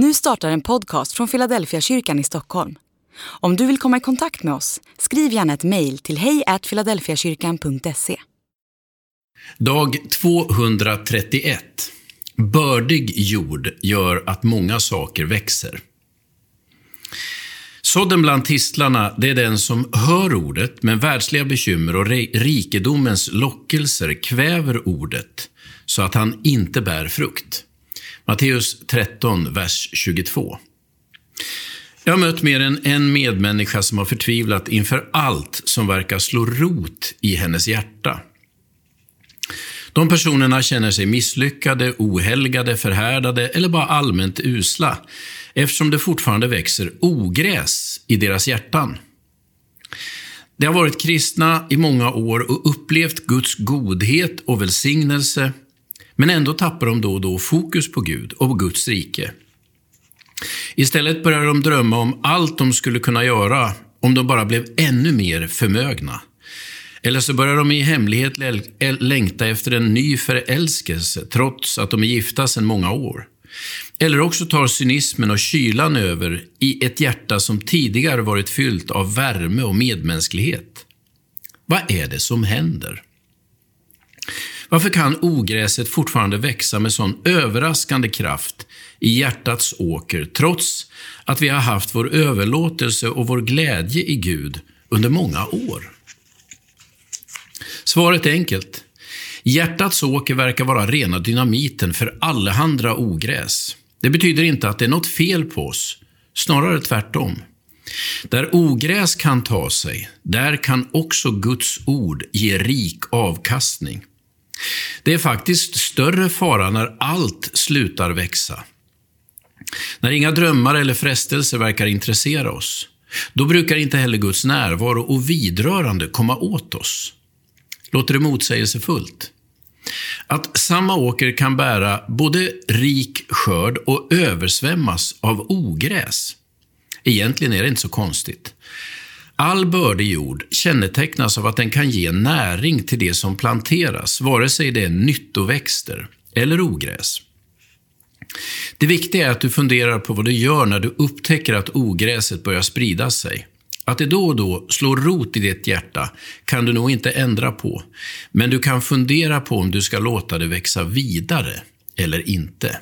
Nu startar en podcast från Philadelphia kyrkan i Stockholm. Om du vill komma i kontakt med oss, skriv gärna ett mejl till hejfiladelfiakyrkan.se. Dag 231. Bördig jord gör att många saker växer. Sådden bland tistlarna, det är den som hör ordet, men världsliga bekymmer och rikedomens lockelser kväver ordet, så att han inte bär frukt. Matteus 13, vers 22. Jag har mött mer än en medmänniska som har förtvivlat inför allt som verkar slå rot i hennes hjärta. De personerna känner sig misslyckade, ohelgade, förhärdade eller bara allmänt usla, eftersom det fortfarande växer ogräs i deras hjärtan. De har varit kristna i många år och upplevt Guds godhet och välsignelse, men ändå tappar de då och då fokus på Gud och på Guds rike. Istället börjar de drömma om allt de skulle kunna göra om de bara blev ännu mer förmögna. Eller så börjar de i hemlighet längta efter en ny förälskelse, trots att de är gifta sedan många år. Eller också tar cynismen och kylan över i ett hjärta som tidigare varit fyllt av värme och medmänsklighet. Vad är det som händer? Varför kan ogräset fortfarande växa med sån överraskande kraft i hjärtats åker, trots att vi har haft vår överlåtelse och vår glädje i Gud under många år? Svaret är enkelt. Hjärtats åker verkar vara rena dynamiten för allehanda ogräs. Det betyder inte att det är något fel på oss, snarare tvärtom. Där ogräs kan ta sig, där kan också Guds ord ge rik avkastning. Det är faktiskt större fara när allt slutar växa. När inga drömmar eller frestelser verkar intressera oss, då brukar inte heller Guds närvaro och vidrörande komma åt oss. Låter det motsägelsefullt? Att samma åker kan bära både rik skörd och översvämmas av ogräs. Egentligen är det inte så konstigt. All bördig jord kännetecknas av att den kan ge näring till det som planteras, vare sig det är nyttoväxter eller ogräs. Det viktiga är att du funderar på vad du gör när du upptäcker att ogräset börjar sprida sig. Att det då och då slår rot i ditt hjärta kan du nog inte ändra på, men du kan fundera på om du ska låta det växa vidare eller inte.